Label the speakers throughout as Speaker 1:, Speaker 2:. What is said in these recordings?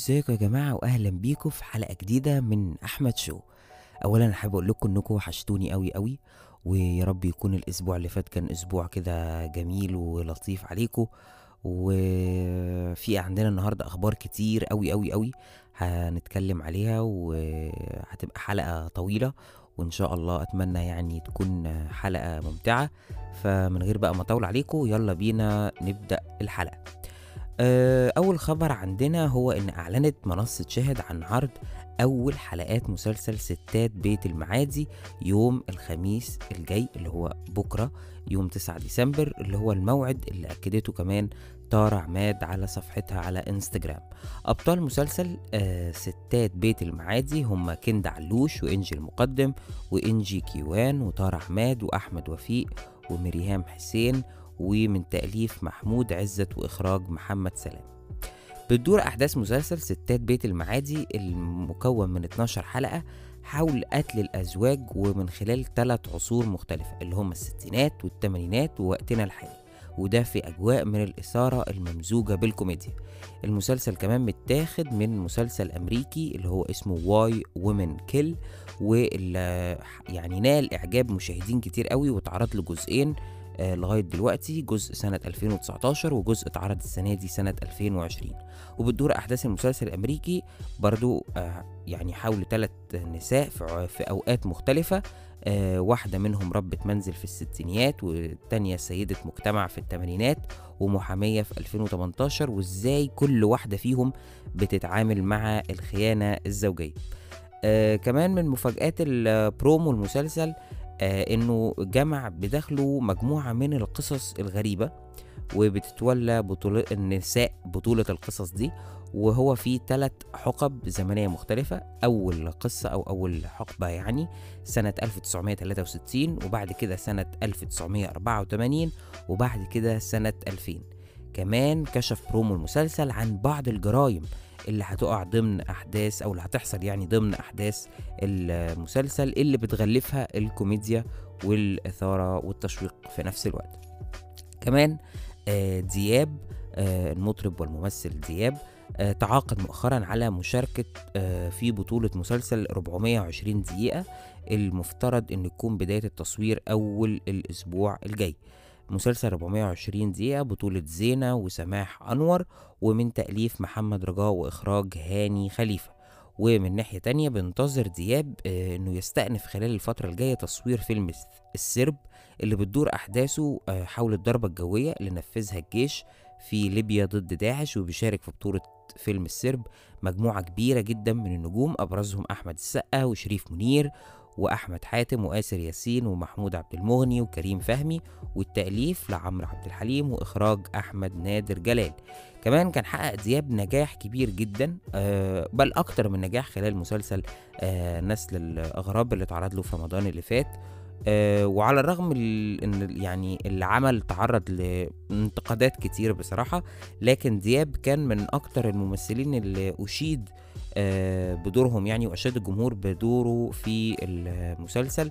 Speaker 1: ازيكم يا جماعة وأهلا بيكم في حلقة جديدة من أحمد شو. اولا أنا حابب أقول لكم إنكم وحشتوني قوي قوي ويا رب يكون الأسبوع اللي فات كان أسبوع كده جميل ولطيف عليكم. وفي عندنا النهارده أخبار كتير قوي قوي قوي هنتكلم عليها وهتبقى حلقة طويلة وإن شاء الله أتمنى يعني تكون حلقة ممتعة. فمن غير بقى ما أطول عليكم يلا بينا نبدأ الحلقة. آه، أول خبر عندنا هو إن أعلنت منصة شاهد عن عرض أول حلقات مسلسل ستات بيت المعادي يوم الخميس الجاي اللي هو بكرة يوم 9 ديسمبر اللي هو الموعد اللي أكدته كمان تارة عماد على صفحتها على إنستجرام. أبطال مسلسل آه ستات بيت المعادي هم كند علوش وإنجي المقدم وإنجي كيوان وتارة عماد وأحمد وفيق ومريهام حسين ومن تأليف محمود عزت وإخراج محمد سلام. بتدور أحداث مسلسل ستات بيت المعادي المكون من 12 حلقة حول قتل الأزواج ومن خلال ثلاث عصور مختلفة اللي هم الستينات والثمانينات ووقتنا الحالي. وده في أجواء من الإثارة الممزوجة بالكوميديا. المسلسل كمان متاخد من مسلسل أمريكي اللي هو اسمه واي وومن كيل واللي يعني نال إعجاب مشاهدين كتير قوي واتعرض له جزئين آه، لغاية دلوقتي جزء سنة 2019 وجزء اتعرض السنة دي سنة 2020 وبتدور أحداث المسلسل الأمريكي برضو آه، يعني حول ثلاث نساء في أوقات مختلفة. آه، واحدة منهم ربة منزل في الستينيات والتانية سيدة مجتمع في الثمانينات ومحامية في 2018 وإزاي كل واحدة فيهم بتتعامل مع الخيانة الزوجية. آه كمان من مفاجآت البرومو المسلسل إنه جمع بداخله مجموعة من القصص الغريبة وبتتولى بطولة النساء بطولة القصص دي وهو في ثلاث حقب زمنية مختلفة أول قصة أو أول حقبة يعني سنة 1963 وبعد كده سنة 1984 وبعد كده سنة 2000 كمان كشف برومو المسلسل عن بعض الجرائم اللي هتقع ضمن أحداث أو اللي هتحصل يعني ضمن أحداث المسلسل اللي بتغلفها الكوميديا والإثارة والتشويق في نفس الوقت. كمان آه، دياب آه، المطرب والممثل دياب آه، تعاقد مؤخرا على مشاركة في بطولة مسلسل 420 دقيقة المفترض أن يكون بداية التصوير أول الأسبوع الجاي. مسلسل 420 دقيقة بطولة زينة وسماح أنور ومن تأليف محمد رجاء وإخراج هاني خليفة. ومن ناحية تانية بنتظر دياب آه، إنه يستأنف خلال الفترة الجاية تصوير فيلم الس- السرب اللي بتدور أحداثه آه، حول الضربة الجوية اللي نفذها الجيش في ليبيا ضد داعش وبيشارك في بطولة فيلم السرب مجموعة كبيرة جدا من النجوم أبرزهم أحمد السقا وشريف منير وأحمد حاتم وآسر ياسين ومحمود عبد المغني وكريم فهمي والتأليف لعمرو عبد الحليم وإخراج أحمد نادر جلال. كمان كان حقق دياب نجاح كبير جدا آه، بل أكتر من نجاح خلال مسلسل آه، نسل الأغراب اللي اتعرض له في رمضان اللي فات. آه، وعلى الرغم ال- إن يعني العمل تعرض لانتقادات كتير بصراحة لكن دياب كان من أكتر الممثلين اللي أشيد بدورهم يعني واشاد الجمهور بدوره في المسلسل.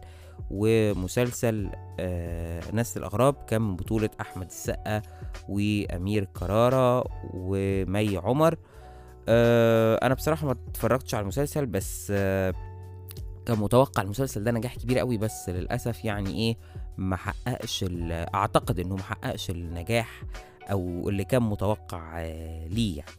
Speaker 1: ومسلسل آه، نسل الأغراب كان من بطولة أحمد السقا وأمير كرارة ومي عمر. آه، أنا بصراحة ما اتفرجتش على المسلسل بس آه، كان متوقع المسلسل ده نجاح كبير قوي بس للأسف يعني إيه ما حققش أعتقد إنه ما حققش النجاح أو اللي كان متوقع آه، ليه يعني.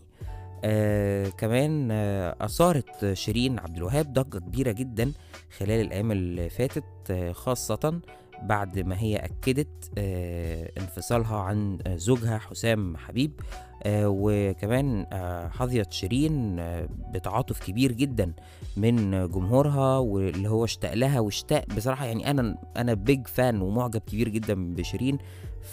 Speaker 1: آه كمان آه أثارت شيرين عبد الوهاب ضجة كبيرة جدا خلال الأيام اللي فاتت آه خاصة بعد ما هي أكدت آه انفصالها عن زوجها حسام حبيب. آه وكمان آه حظيت شيرين آه بتعاطف كبير جدا من جمهورها واللي هو اشتاق لها واشتاق بصراحة يعني أنا أنا بيج فان ومعجب كبير جدا بشيرين.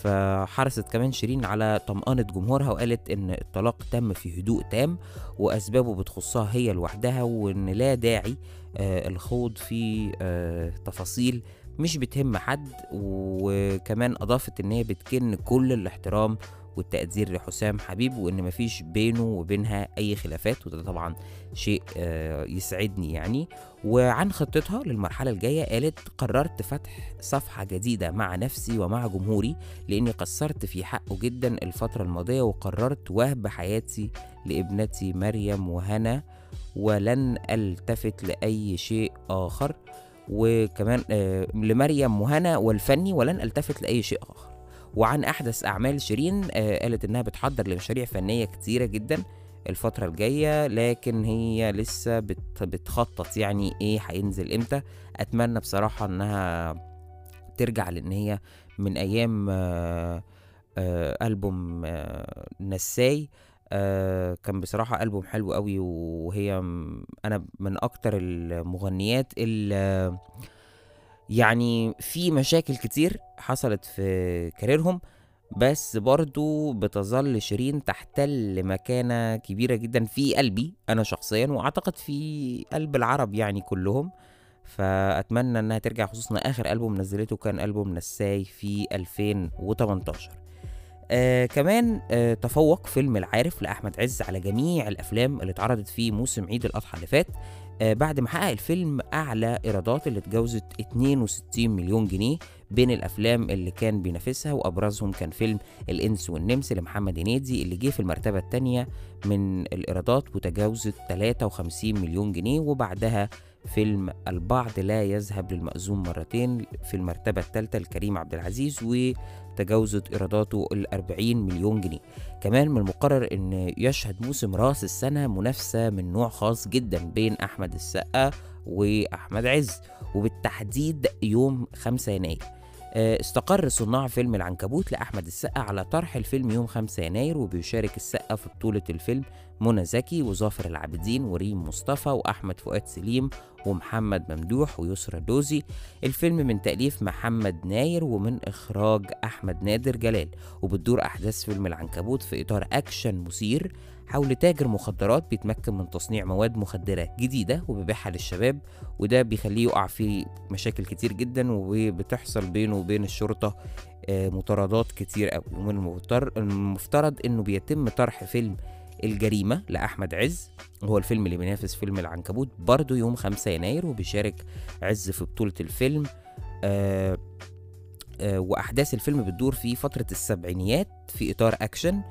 Speaker 1: فحرصت كمان شيرين على طمأنة جمهورها وقالت إن الطلاق تم في هدوء تام وأسبابه بتخصها هي لوحدها وإن لا داعي آه الخوض في آه تفاصيل مش بتهم حد وكمان أضافت إن هي بتكن كل الاحترام والتقدير لحسام حبيب وإن مفيش بينه وبينها أي خلافات وده طبعا شيء آه، يسعدني يعني. وعن خطتها للمرحلة الجاية قالت قررت فتح صفحة جديدة مع نفسي ومع جمهوري لأني قصرت في حقه جدا الفترة الماضية وقررت وهب حياتي لابنتي مريم وهنا ولن ألتفت لأي شيء آخر وكمان آه، لمريم وهنا والفني ولن ألتفت لأي شيء آخر. وعن أحدث أعمال شيرين آه، قالت إنها بتحضر لمشاريع فنية كتيرة جدا الفترة الجاية لكن هي لسه بت بتخطط يعني إيه هينزل إمتى. أتمنى بصراحة إنها ترجع لأن هي من أيام آه، آه، ألبوم آه، نساي. آه، كان بصراحة ألبوم حلو قوي وهي أنا من أكتر المغنيات اللي يعني في مشاكل كتير حصلت في كاريرهم بس برضو بتظل شيرين تحتل مكانة كبيرة جدا في قلبي أنا شخصيا وأعتقد في قلب العرب يعني كلهم. فأتمنى إنها ترجع خصوصا آخر ألبوم نزلته كان ألبوم نساي في 2018 آه كمان آه تفوق فيلم العارف لأحمد عز على جميع الأفلام اللي اتعرضت في موسم عيد الأضحى اللي فات. بعد ما حقق الفيلم أعلى إيرادات اللي اتجاوزت 62 مليون جنيه بين الأفلام اللي كان بينافسها وأبرزهم كان فيلم الإنس والنمس لمحمد هنيدي اللي جه في المرتبة الثانية من الإيرادات وتجاوزت 53 مليون جنيه وبعدها فيلم البعض لا يذهب للمأذون مرتين في المرتبة الثالثة لكريم عبد العزيز وتجاوزت إيراداته ال 40 مليون جنيه. كمان من المقرر أن يشهد موسم راس السنة منافسة من نوع خاص جدا بين أحمد السقا وأحمد عز وبالتحديد يوم 5 يناير. استقر صناع فيلم العنكبوت لأحمد السقا على طرح الفيلم يوم 5 يناير وبيشارك السقا في بطولة الفيلم منى زكي وظافر العابدين وريم مصطفى وأحمد فؤاد سليم ومحمد ممدوح ويسرى دوزي. الفيلم من تأليف محمد ناير ومن إخراج أحمد نادر جلال. وبتدور أحداث فيلم العنكبوت في إطار أكشن مثير حول تاجر مخدرات بيتمكن من تصنيع مواد مخدرة جديدة وبيبيعها للشباب وده بيخليه يقع في مشاكل كتير جدا وبتحصل بينه وبين الشرطة آه، مطاردات كتير قوي. ومن المفتر- المفترض إنه بيتم طرح فيلم الجريمة لأحمد عز. هو الفيلم اللي بينافس فيلم العنكبوت برضه يوم 5 يناير وبيشارك عز في بطولة الفيلم. آه آه وأحداث الفيلم بتدور في فترة السبعينيات في إطار أكشن.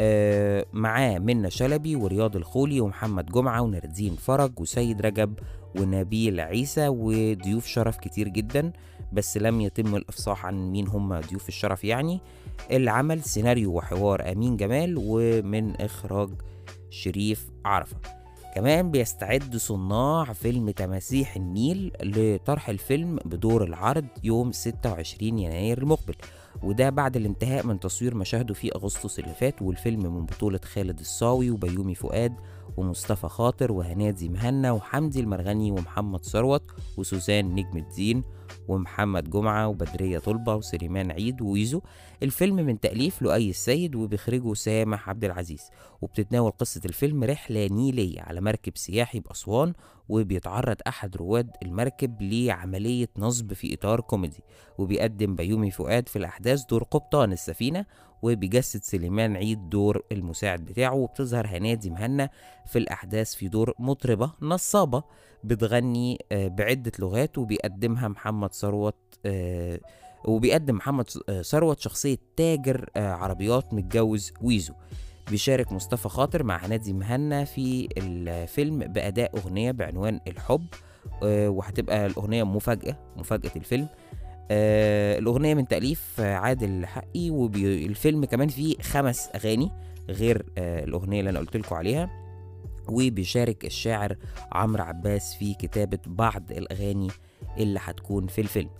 Speaker 1: آه معاه منة شلبي ورياض الخولي ومحمد جمعة ونردين فرج وسيد رجب ونبيل عيسى وضيوف شرف كتير جدا بس لم يتم الإفصاح عن مين هم ضيوف الشرف يعني. العمل سيناريو وحوار أمين جمال ومن إخراج شريف عرفة. كمان بيستعد صناع فيلم تماسيح النيل لطرح الفيلم بدور العرض يوم 26 يناير المقبل. وده بعد الانتهاء من تصوير مشاهده في أغسطس اللي فات والفيلم من بطولة خالد الصاوي وبيومي فؤاد ومصطفى خاطر وهنادي مهنا وحمدي المرغني ومحمد ثروت وسوزان نجم الدين ومحمد جمعة وبدرية طلبة وسليمان عيد وويزو. الفيلم من تأليف لؤي السيد وبيخرجه سامح عبد العزيز. وبتتناول قصة الفيلم رحلة نيلية على مركب سياحي بأسوان وبيتعرض أحد رواد المركب لعملية نصب في إطار كوميدي. وبيقدم بيومي فؤاد في الأحداث دور قبطان السفينة وبيجسد سليمان عيد دور المساعد بتاعه وبتظهر هنادي مهنا في الأحداث في دور مطربة نصابة بتغني آه، بعدة لغات وبيقدمها محمد ثروت آه، وبيقدم محمد آه، ثروت شخصية تاجر عربيات متجوز ويزو. بيشارك مصطفى خاطر مع هنادي مهنا في الفيلم بأداء أغنية بعنوان الحب وهتبقى الأغنية مفاجأة مفاجأة الفيلم. آه الأغنية من تأليف عادل حقي والفيلم كمان فيه خمس أغاني غير آه الأغنية اللي أنا قلت لكم عليها. وبيشارك الشاعر عمرو عباس في كتابة بعض الأغاني اللي هتكون في الفيلم.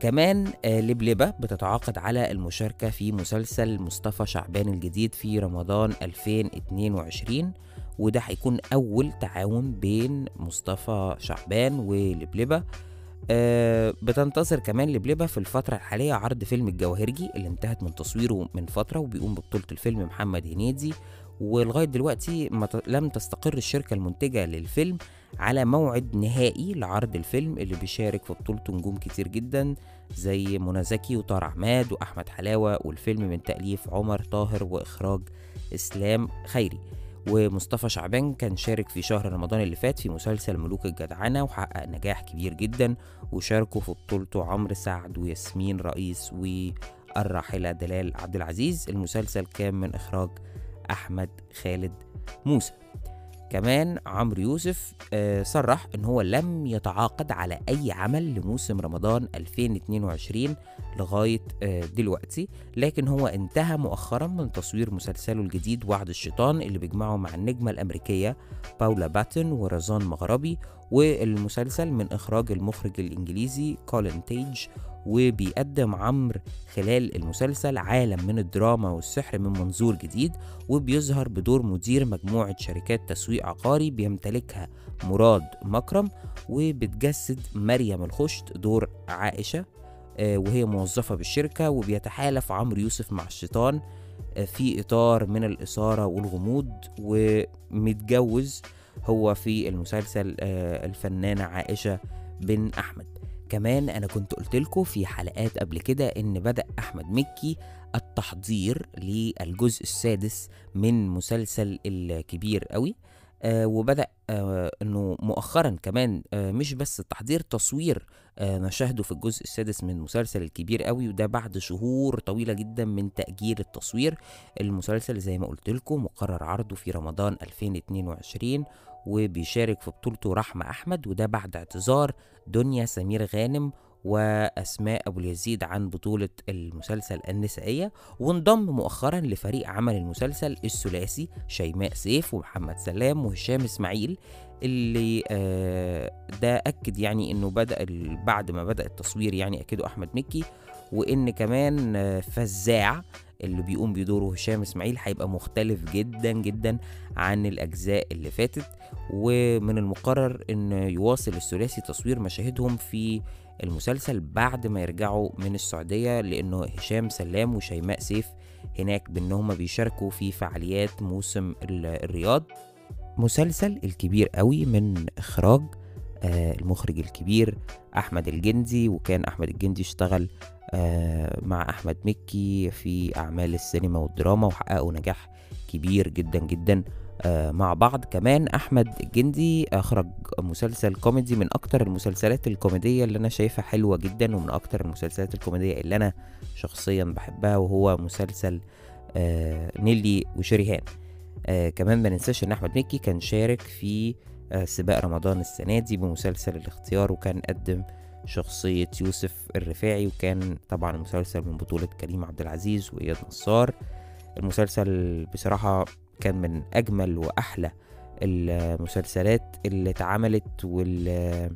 Speaker 1: كمان آه، لبلبة بتتعاقد على المشاركة في مسلسل مصطفى شعبان الجديد في رمضان 2022 وده هيكون أول تعاون بين مصطفى شعبان ولبلبة. آه، بتنتظر كمان لبلبة في الفترة الحالية عرض فيلم الجواهرجي اللي انتهت من تصويره من فترة وبيقوم ببطولة الفيلم محمد هنيدي. ولغاية دلوقتي ما لم تستقر الشركة المنتجة للفيلم على موعد نهائي لعرض الفيلم اللي بيشارك في بطولته نجوم كتير جدا زي منى زكي وطار عماد وأحمد حلاوة والفيلم من تأليف عمر طاهر وإخراج إسلام خيري. ومصطفى شعبان كان شارك في شهر رمضان اللي فات في مسلسل ملوك الجدعنة وحقق نجاح كبير جدا وشاركوا في بطولته عمرو سعد وياسمين رئيس والراحلة دلال عبد العزيز. المسلسل كان من إخراج أحمد خالد موسى. كمان عمرو يوسف آه، صرح إن هو لم يتعاقد على أي عمل لموسم رمضان 2022 لغاية آه، دلوقتي لكن هو انتهى مؤخرا من تصوير مسلسله الجديد وعد الشيطان اللي بيجمعه مع النجمة الأمريكية باولا باتن ورزان مغربي والمسلسل من إخراج المخرج الإنجليزي كولين تيج وبيقدم عمرو خلال المسلسل عالم من الدراما والسحر من منظور جديد وبيظهر بدور مدير مجموعة شركات تسويق عقاري بيمتلكها مراد مكرم وبتجسد مريم الخشت دور عائشة آه، وهي موظفة بالشركة وبيتحالف عمرو يوسف مع الشيطان آه، في إطار من الإثارة والغموض ومتجوز هو في المسلسل آه، الفنانة عائشة بن أحمد. كمان أنا كنت قلت لكم في حلقات قبل كده إن بدأ أحمد مكي التحضير للجزء السادس من مسلسل الكبير قوي آه وبدأ آه إنه مؤخرا كمان آه مش بس التحضير تصوير آه مشاهده في الجزء السادس من مسلسل الكبير قوي وده بعد شهور طويلة جدا من تأجيل التصوير. المسلسل زي ما قلت لكم مقرر عرضه في رمضان 2022 وبيشارك في بطولته رحمة أحمد وده بعد اعتذار دنيا سمير غانم وأسماء أبو اليزيد عن بطولة المسلسل النسائية وانضم مؤخرا لفريق عمل المسلسل الثلاثي شيماء سيف ومحمد سلام وهشام إسماعيل اللي آه ده أكد يعني إنه بدأ ال- بعد ما بدأ التصوير يعني أكده أحمد مكي وإن كمان آه، فزاع اللي بيقوم بدوره هشام إسماعيل هيبقى مختلف جدا جدا عن الأجزاء اللي فاتت. ومن المقرر إن يواصل الثلاثي تصوير مشاهدهم في المسلسل بعد ما يرجعوا من السعودية لأنه هشام سلام وشيماء سيف هناك بأن هما بيشاركوا في فعاليات موسم ال- الرياض. مسلسل الكبير قوي من إخراج آه المخرج الكبير أحمد الجندي وكان أحمد الجندي اشتغل آه مع أحمد مكي في أعمال السينما والدراما وحققوا نجاح كبير جدا جدا. مع بعض كمان. أحمد الجندي أخرج مسلسل كوميدي من أكتر المسلسلات الكوميدية اللي أنا شايفها حلوة جدا ومن أكتر المسلسلات الكوميدية اللي أنا شخصيا بحبها وهو مسلسل آه نيلي وشريهان. آه كمان ما ننساش إن أحمد مكي كان شارك في آه سباق رمضان السنة دي بمسلسل الاختيار وكان قدم شخصية يوسف الرفاعي وكان طبعا المسلسل من بطولة كريم عبد العزيز وإياد نصار. المسلسل بصراحة كان من أجمل وأحلى المسلسلات اللي اتعملت واللي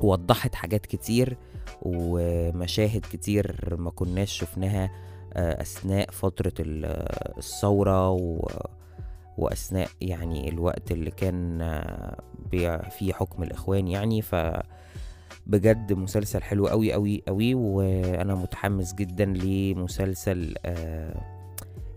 Speaker 1: وضحت حاجات كتير ومشاهد كتير ما كناش شفناها آه، أثناء فترة ال- الثورة و وأثناء يعني الوقت اللي كان آه، فيه حكم الإخوان يعني. ف بجد مسلسل حلو قوي قوي قوي وأنا متحمس جدا لمسلسل آه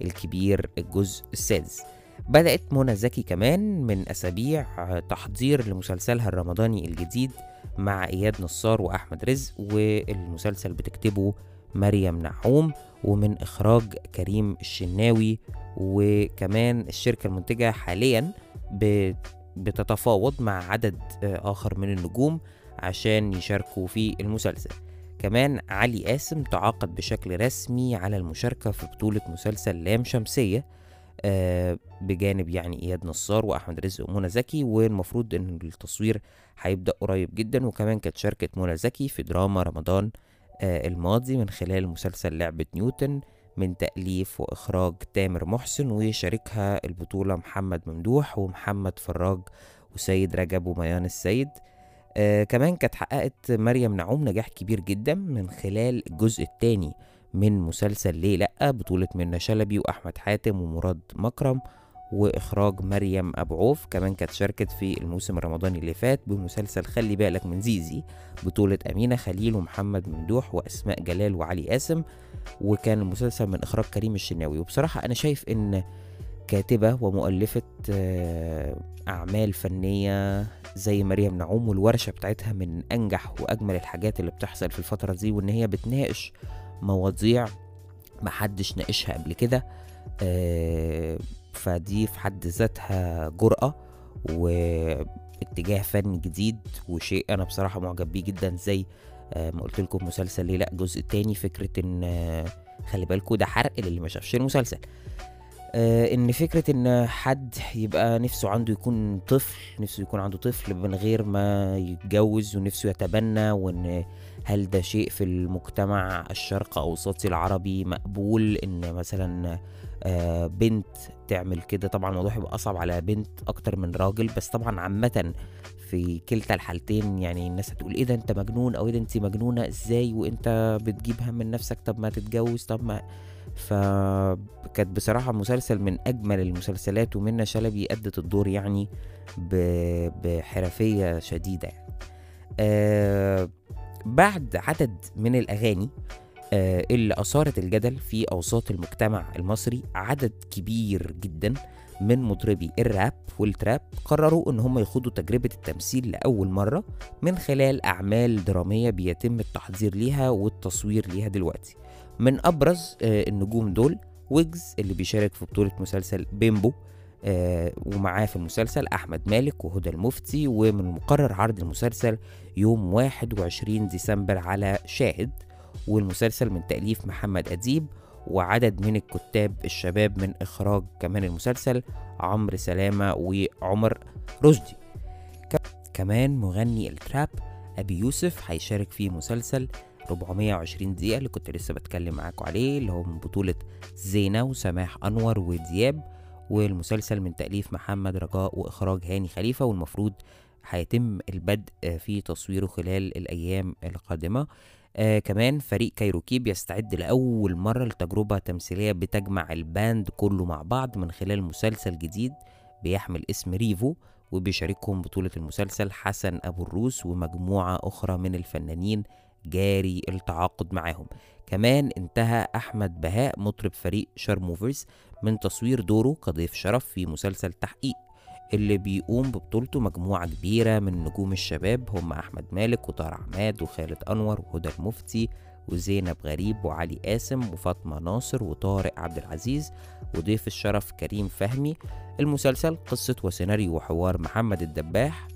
Speaker 1: الكبير الجزء السادس. بدأت منى زكي كمان من أسابيع تحضير لمسلسلها الرمضاني الجديد مع إياد نصار وأحمد رزق والمسلسل بتكتبه مريم نعوم ومن إخراج كريم الشناوي وكمان الشركة المنتجة حاليا بتتفاوض مع عدد آه، آخر من النجوم عشان يشاركوا في المسلسل. كمان علي قاسم تعاقد بشكل رسمي على المشاركة في بطولة مسلسل لام شمسية آه، بجانب يعني إياد نصار وأحمد رزق ومنى زكي والمفروض إن التصوير هيبدأ قريب جدا وكمان كانت شاركت منى زكي في دراما رمضان آه، الماضي من خلال مسلسل لعبة نيوتن من تأليف وإخراج تامر محسن وشاركها البطولة محمد ممدوح ومحمد فراج وسيد رجب وميان السيد. آه كمان كانت حققت مريم نعوم نجاح كبير جدا من خلال الجزء الثاني من مسلسل ليه لأ بطولة منى شلبي وأحمد حاتم ومراد مكرم وإخراج مريم أبو عوف كمان كانت شاركت في الموسم الرمضاني اللي فات بمسلسل خلي بالك من زيزي بطولة أمينة خليل ومحمد ممدوح وأسماء جلال وعلي قاسم. وكان المسلسل من إخراج كريم الشناوي. وبصراحة أنا شايف إن كاتبة ومؤلفة آه، أعمال فنية زي مريم نعوم والورشة بتاعتها من أنجح وأجمل الحاجات اللي بتحصل في الفترة دي وإن هي بتناقش مواضيع محدش ناقشها قبل كده آه، فدي في حد ذاتها جرأة واتجاه فني جديد وشيء أنا بصراحة معجب بيه جدا زي آه، ما قلت لكم مسلسل ليه لأ الجزء التاني فكرة إن خلي بالكوا ده حرق للي ما شافش المسلسل. إن فكرة إن حد يبقى نفسه عنده يكون طفل نفسه يكون عنده طفل من غير ما يتجوز ونفسه يتبنى وإن هل ده شيء في المجتمع الشرق أوسطي العربي مقبول؟ إن مثلا آه، بنت تعمل كده. طبعا الموضوع هيبقى أصعب على بنت أكتر من راجل بس طبعا عامة في كلتا الحالتين يعني الناس هتقول إيه ده أنت مجنون أو إيه ده أنت مجنونة إزاي وإنت بتجيب هم من نفسك؟ طب ما تتجوز طب ما فكانت بصراحة مسلسل من أجمل المسلسلات ومنى شلبي أدت الدور يعني بحرفية شديدة يعني. آه بعد عدد من الأغاني آه اللي أثارت الجدل في أوساط المجتمع المصري عدد كبير جدا من مطربي الراب والتراب قرروا إن هم يخوضوا تجربة التمثيل لأول مرة من خلال أعمال درامية بيتم التحضير ليها والتصوير ليها دلوقتي من أبرز آه، النجوم دول ويجز اللي بيشارك في بطولة مسلسل بيمبو آه، ومعاه في المسلسل أحمد مالك وهدى المفتي ومن المقرر عرض المسلسل يوم 21 ديسمبر على شاهد والمسلسل من تأليف محمد أديب وعدد من الكتاب الشباب من إخراج كمان المسلسل عمرو سلامة وعمر رشدي. كمان مغني التراب أبي يوسف هيشارك في مسلسل 420 دقيقة اللي كنت لسه بتكلم معاكم عليه اللي هو من بطولة زينة وسماح أنور ودياب والمسلسل من تأليف محمد رجاء وإخراج هاني خليفة والمفروض هيتم البدء في تصويره خلال الأيام القادمة. آه كمان فريق كايروكي بيستعد لأول مرة لتجربة تمثيلية بتجمع ال band كله مع بعض من خلال مسلسل جديد بيحمل اسم ريفو وبيشاركهم بطولة المسلسل حسن أبو الروس ومجموعة أخرى من الفنانين جاري التعاقد معاهم. كمان انتهى أحمد بهاء مطرب فريق شارموفرز من تصوير دوره كضيف شرف في مسلسل تحقيق اللي بيقوم ببطولته مجموعة كبيرة من نجوم الشباب هم أحمد مالك وطارق عماد وخالد أنور وهدى المفتي وزينب غريب وعلي قاسم وفاطمة ناصر وطارق عبد العزيز وضيف الشرف كريم فهمي. المسلسل قصة وسيناريو وحوار محمد الدباح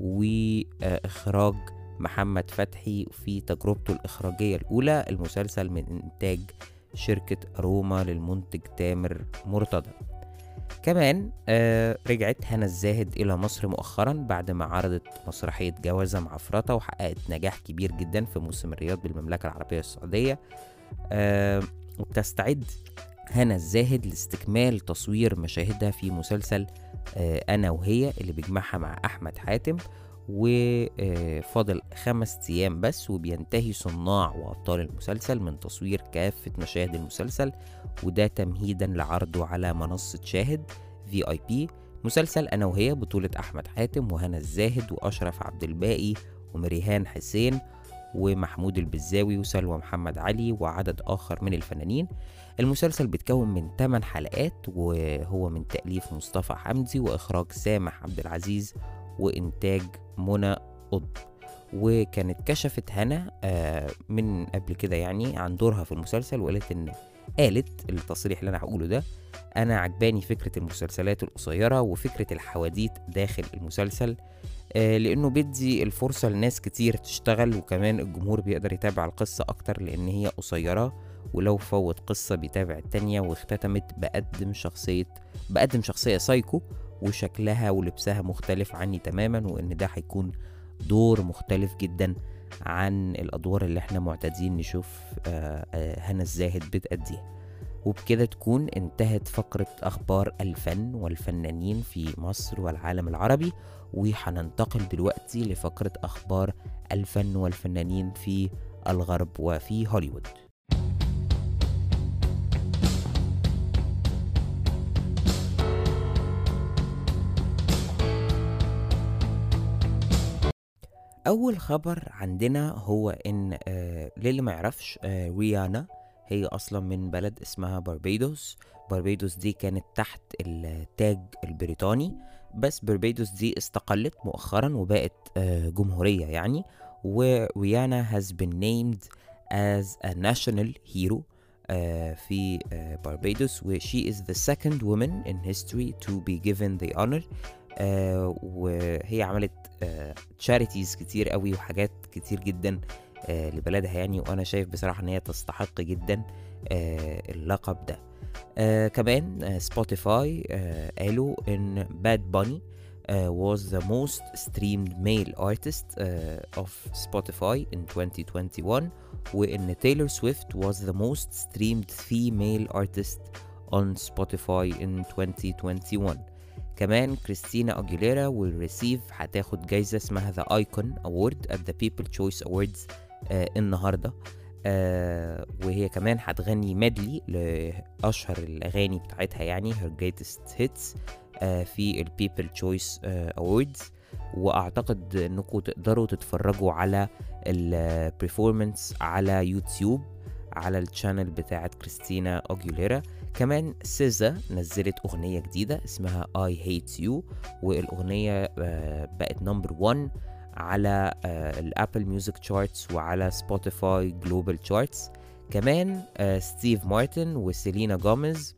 Speaker 1: وإخراج محمد فتحي في تجربته الإخراجية الأولى المسلسل من إنتاج شركة أروما للمنتج تامر مرتضى. كمان آه رجعت هنا الزاهد إلى مصر مؤخرا بعد ما عرضت مسرحية جوازة معفرطة وحققت نجاح كبير جدا في موسم الرياض بالمملكة العربية السعودية. آه وبتستعد هنا الزاهد لاستكمال تصوير مشاهدها في مسلسل آه أنا وهي اللي بيجمعها مع أحمد حاتم. وفاضل خمس أيام بس وبينتهي صناع وأبطال المسلسل من تصوير كافة مشاهد المسلسل وده تمهيدا لعرضه على منصة شاهد في اي بي مسلسل أنا وهي بطولة أحمد حاتم وهنا الزاهد وأشرف عبد الباقي ومريهان حسين ومحمود البزاوي وسلوى محمد علي وعدد آخر من الفنانين. المسلسل بيتكون من 8 حلقات وهو من تأليف مصطفى حمدي وإخراج سامح عبد العزيز وإنتاج منى قطب. وكانت كشفت هنا آه، من قبل كده يعني عن دورها في المسلسل وقالت إن قالت التصريح اللي أنا هقوله ده أنا عجباني فكرة المسلسلات القصيرة وفكرة الحواديت داخل المسلسل آه، لأنه بيدي الفرصة لناس كتير تشتغل وكمان الجمهور بيقدر يتابع القصة أكتر لأن هي قصيرة ولو فوت قصة بيتابع التانية واختتمت بقدم شخصية بقدم شخصية سايكو وشكلها ولبسها مختلف عني تماما وإن ده هيكون دور مختلف جدا عن الأدوار اللي إحنا معتادين نشوف آه، آه، هنا الزاهد بتأديها. وبكده تكون انتهت فقرة أخبار الفن والفنانين في مصر والعالم العربي وهننتقل دلوقتي لفقرة أخبار الفن والفنانين في الغرب وفي هوليوود. أول خبر عندنا هو إن آه للي ما يعرفش آه ريانا هي أصلا من بلد اسمها باربيدوس باربيدوس دي كانت تحت التاج البريطاني بس باربيدوس دي استقلت مؤخرا وبقت آه، جمهورية يعني. وريانا has been named as a national hero آه، في آه، باربيدوس و she is the second woman in history to be given the honor. آه، وهي عملت تشاريتيز كتير قوي وحاجات كتير جدا آه، لبلدها يعني وأنا شايف بصراحة إن هي تستحق جدا آه، اللقب ده. آه، كمان سبوتيفاي قالوا إن باد باني was the most streamed male artist uh, of Spotify in 2021 وإن تايلور سويفت was the most streamed female artist on Spotify in 2021 كمان كريستينا will receive هتاخد جايزة اسمها Icon Award at the People Choice Awards آه النهاردة. آه وهي كمان هتغني medley لأشهر الأغاني بتاعتها يعني greatest hits آه في ال People Choice آه Awards. وأعتقد إنكم تقدروا تتفرجوا على ال performance على يوتيوب على ال channel بتاعت كريستينا اجيوليرا كمان سيزا نزلت أغنية جديدة اسمها I Hate You والأغنية آه، بقت number 1 على ال Apple Music charts وعلى Spotify global charts كمان ستيف مارتن وسيلينا جوميز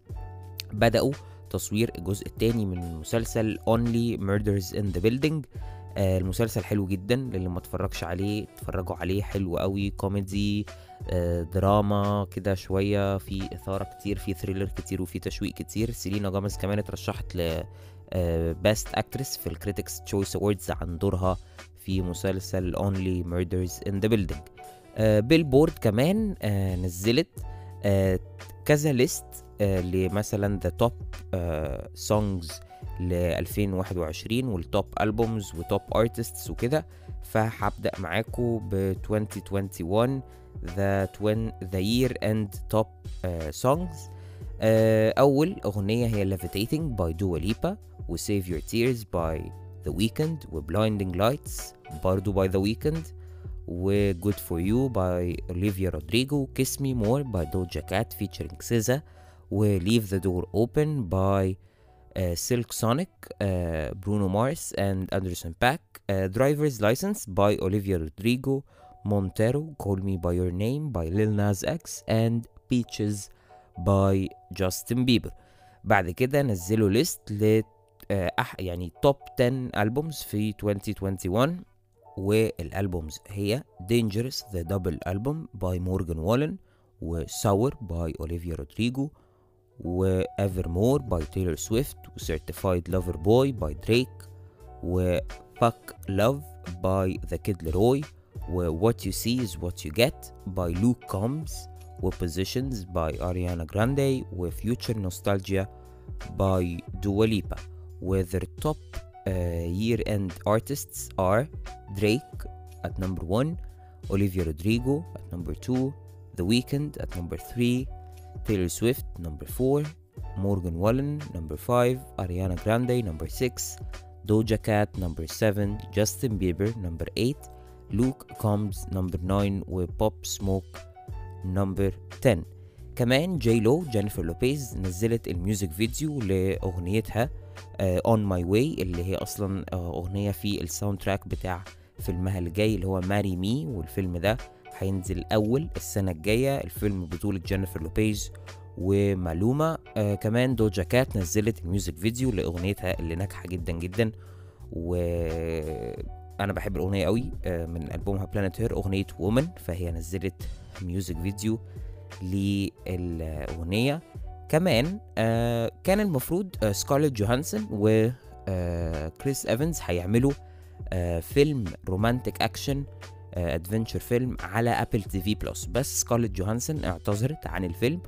Speaker 1: بدأوا تصوير الجزء الثاني من مسلسل Only Murders in the Building. آه، المسلسل حلو جدا للي ما اتفرجش عليه اتفرجوا عليه حلو قوي كوميدي دراما كده شوية في إثارة كتير في thriller كتير وفي تشويق كتير. سيلينا جوميز كمان اترشحت ل best actress في ال Critics Choice Awards عن دورها في مسلسل Only Murders in the Building. Billboard كمان آه، نزلت آه، كذا list لمثلا the top songs ل 2021 وال top albums و top artists وكده. فهبدأ معاكم ب 2021 ذا توين ذا يير اند توب سونجز اول اغنيه هي Levitating by Dua Lipa و Save Your Tears by The Weeknd و Blinding Lights برضو by The Weeknd و Good For You by Olivia Rodrigo Kiss Me More by Doja Cat featuring SZA و Leave the Door Open by uh, Silk Sonic, uh, Bruno Mars and Anderson Paak uh, Driver's License by Olivia Rodrigo Montero Call Me By Your Name by Lil Nas X and Peaches by Justin Bieber بعد كده نزلوا ليست ل آه، يعني توب 10 ألبومز في 2021 والألبومز هي Dangerous The Double Album by Morgan Wallen و Sour by Olivia Rodrigo و Evermore by Taylor Swift و Certified Lover Boy by Drake و Fuck Love by The Kid Leroy where What You See Is What You Get by Luke Combs, with Positions by Ariana Grande, with Future Nostalgia by Dua Lipa, where their top uh, year end artists are Drake at number 1, Olivia Rodrigo at number 2, The Weeknd at number 3, Taylor Swift number 4, Morgan Wallen number 5, Ariana Grande number 6, Doja Cat number 7, Justin Bieber number 8, لوك كومز number 9 وبوب سموك number 10 كمان J.Lo جينيفر لوبيز نزلت ال music video لأغنيتها On My Way اللي هي أصلا آه, أغنية في ال soundtrack بتاع فيلمها اللي جاي اللي هو Marry Me والفيلم ده هينزل أول السنة الجاية. الفيلم بطولة جينيفر لوبيز ومالوما. آه كمان دوجا كات نزلت ال music video لأغنيتها اللي ناجحة جدا جدا و وأنا بحب الأغنية قوي آه من ألبومها Planet Her أغنية Woman فهي نزلت music video للأغنية. كمان آه كان المفروض سكارليت جوهانسون و آه كريس ايفنز هيعملوا آه فيلم romantic action adventure فيلم على Apple TV Plus بس سكارليت جوهانسون اعتذرت عن الفيلم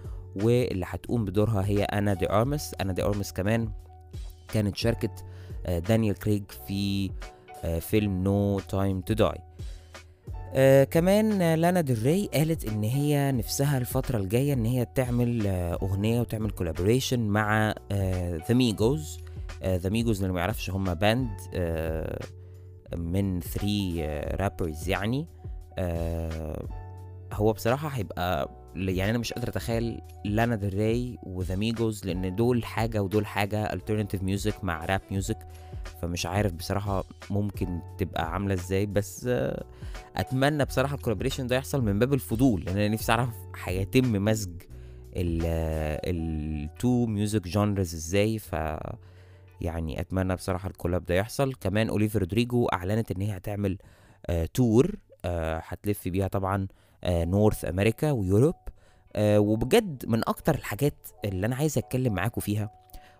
Speaker 1: واللي هتقوم بدورها هي أنا دي ارمس أنا دي ارمس كمان كانت شاركت دانيال كريج في فيلم No Time to Die آه كمان آه، لانا ديل ري قالت إن هي نفسها الفترة الجاية إن هي تعمل آه أغنية وتعمل collaboration مع ذا ميجوس ذا ميجوس اللي ما يعرفش هم band آه من 3 rappers يعني. آه هو بصراحة هيبقى يعني أنا مش قادر أتخيل لانا ديل ري وذا ميجوس لأن دول حاجة ودول حاجة alternative music مع rap music فمش عارف بصراحة ممكن تبقى عاملة إزاي. بس آه، أتمنى بصراحة ال collaboration ده يحصل من باب الفضول لأن أنا نفسي أعرف هيتم مزج ال two music genres إزاي. ف يعني أتمنى بصراحة ال collab ده يحصل. كمان اوليفيا رودريجو أعلنت إن هي هتعمل آه tour آه هتلف بيها طبعا آه North America و Europe وبجد من أكتر الحاجات اللي أنا عايز أتكلم معاكم فيها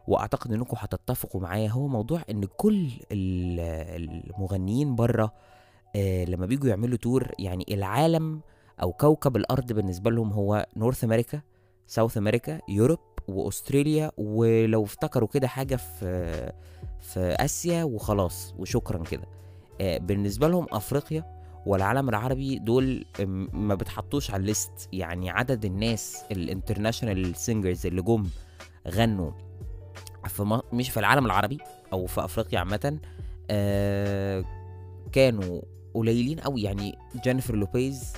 Speaker 1: وأعتقد انكم هتتفقوا معايا هو موضوع إن كل ال- المغنيين بره آه لما بيجوا يعملوا tour يعني العالم أو كوكب الأرض بالنسبة لهم هو North America South America Europe وأستراليا ولو افتكروا كده حاجة في في آسيا وخلاص وشكرا كده. آه، بالنسبة لهم أفريقيا والعالم العربي دول ما بتحطوش على ال list. يعني عدد الناس ال international singers اللي جم غنوا في مش في العالم العربي أو في أفريقيا عامة آه كانوا قليلين قوي يعني جينيفر لوبيز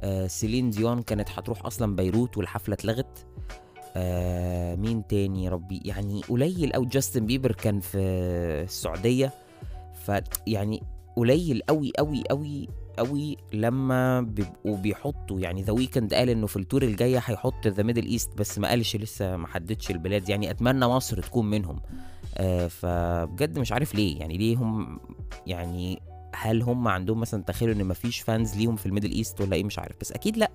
Speaker 1: آه سيلين ديون كانت هتروح أصلا بيروت والحفلة اتلغت. آه مين تاني ربي؟ يعني قليل قوي جاستن بيبر كان في السعودية. ف يعني قليل قوي قوي قوي قوي لما بيبقوا بيحطوا يعني ذا ويكند قال إنه في ال tour الجاية هيحط the Middle East بس ما قالش لسه ما حددش البلاد. يعني أتمنى مصر تكون منهم. آه فبجد مش عارف ليه. يعني ليه هم يعني هل هم عندهم مثلا تخيلوا إن مفيش fans ليهم في ال Middle East ولا إيه؟ مش عارف. بس أكيد لأ.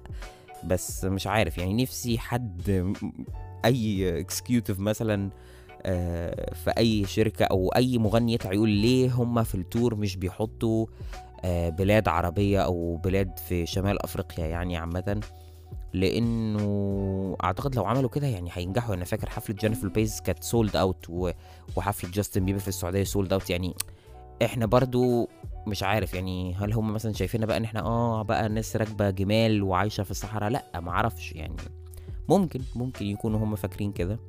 Speaker 1: بس مش عارف. يعني نفسي حد أي executive مثلا آه، في أي شركة أو أي مغني يطلع يقول ليه هم في ال tour مش بيحطوا بلاد عربية أو بلاد في شمال أفريقيا يعني عامة لأنه أعتقد لو عملوا كده يعني هينجحوا. أنا فاكر حفلة جينيفر لوبيز كانت sold out وحفلة جاستن بيبر في السعودية sold out يعني إحنا برضو مش عارف يعني هل هم مثلا شايفيننا بقى إن إحنا آه بقى ناس راكبة جمال وعايشة في الصحراء؟ لأ ما أعرفش يعني. ممكن ممكن يكونوا هم فاكرين كده.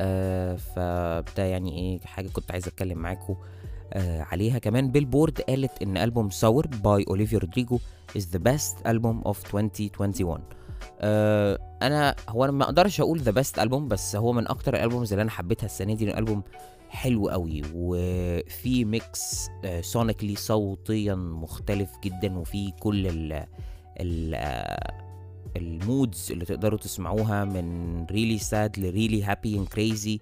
Speaker 1: آه فده يعني إيه حاجة كنت عايز أتكلم معاكم آه عليها كمان. بيلبورد قالت إن ألبوم Sour by اوليفيا رودريجو is the best album of 2021 آه أنا هو أنا ما أقدرش أقول the best album بس هو من أكتر ال albums اللي أنا حبيتها السنة دي الالبوم حلو قوي. وفي mix آه sonically صوتيا مختلف جدا وفي كل ال ال آه ال moods اللي تقدروا تسمعوها من really sad ل really happy and crazy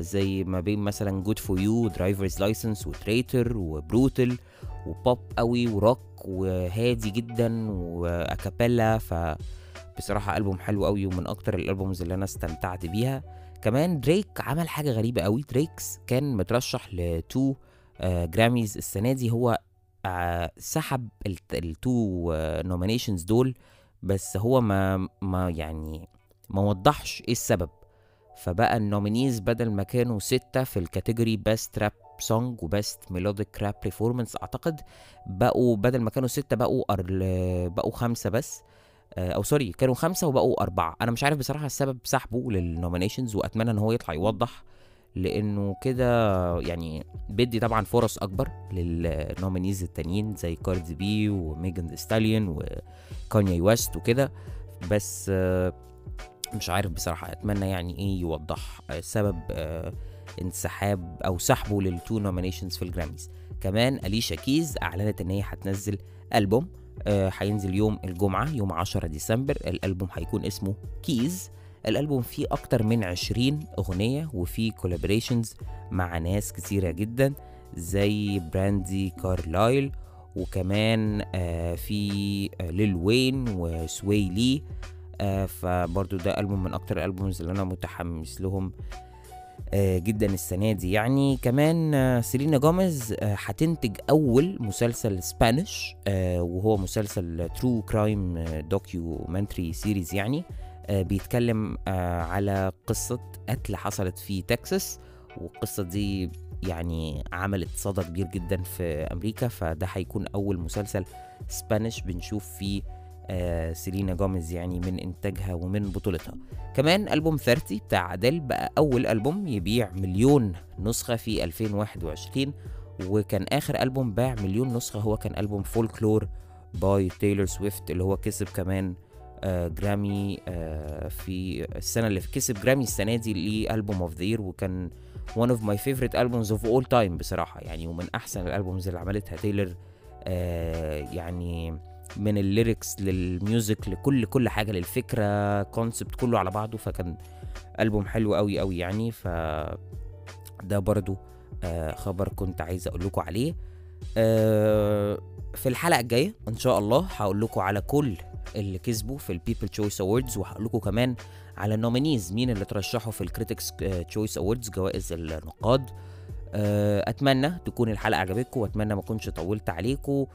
Speaker 1: زي ما بين مثلا good 4 u drivers license و traitor و brutal و pop قوي وروك وهادي جدا و a cappella ف بصراحة ألبوم حلو قوي ومن أكتر ال albums اللي أنا استمتعت بيها. كمان دريك عمل حاجة غريبة قوي. دريك كان مترشح ل two آه جراميز السنة دي. هو آه سحب ال two nominations دول بس هو ما ما يعني ما وضحش إيه السبب. فبقى ال nominees بدل ما كانوا ستة في ال category best rap song و best melodic rap performance أعتقد بقوا بدل ما كانوا ستة بقوا. بقوا خمسة بس آه، أو sorry كانوا خمسة وبقوا أربعة أنا مش عارف بصراحة السبب سحبه لل nominations وأتمنى إن هو يطلع يوضح لأنه كده يعني بيدي طبعا فرص أكبر لل nominees التانيين زي كاردي بي وميجان ذا ستاليون وكانيي ويست وكده بس آه، مش عارف بصراحة أتمنى يعني إيه يوضح آه، سبب آه، انسحاب أو سحبه لل two nominations في الجراميز كمان أليشا كيز أعلنت إن هي هتنزل ألبوم آه، هينزل يوم الجمعة يوم 10 ديسمبر. الألبوم هيكون اسمه Keys. الألبوم فيه أكتر من 20 أغنية وفيه collaborations مع ناس كتيرة جدا زي براندي كارلايل وكمان في ليل واين وسوي لي. فبرضو ده ألبوم من أكتر ال albums اللي أنا متحمس لهم آه جدا السنة دي. يعني كمان آه سيلينا جوميز آه هتنتج أول مسلسل Spanish آه وهو مسلسل true crime documentary series يعني. آه بيتكلم آه على قصة قتل حصلت في تكساس والقصة دي يعني عملت صدى كبير جدا في أمريكا فده هيكون أول مسلسل Spanish بنشوف فيه آه سيلينا جوميز يعني من إنتاجها ومن بطولتها. كمان ألبوم 30 بتاع أديل بقى أول ألبوم يبيع مليون نسخة في 2021 وكان آخر ألبوم باع مليون نسخة هو كان ألبوم Folklore by تايلور سويفت اللي هو كسب كمان آه جرامي آه في السنة اللي كسب جرامي السنة دي ل album of the وكان one of my favorite albums of all time بصراحة يعني ومن أحسن ال albums اللي عملتها تايلور آه يعني من ال lyrics لل music لكل كل حاجة للفكرة concept كله على بعضه فكان ألبوم حلو قوي قوي يعني. ف ده برضو آه خبر كنت عايز أقول لكم عليه. آه في الحلقة الجاية إن شاء الله هقول لكم على كل اللي كسبوا في ال People's Choice Awards وهقول لكم كمان على ال nominees مين اللي ترشحوا في ال Critics Choice Awards جوائز النقاد. أتمنى تكون الحلقة عجبتكم وأتمنى ما أكونش طولت عليكم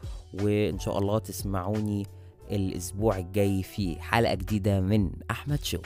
Speaker 1: وإن شاء الله تسمعوني الأسبوع الجاي في حلقة جديدة من أحمد شو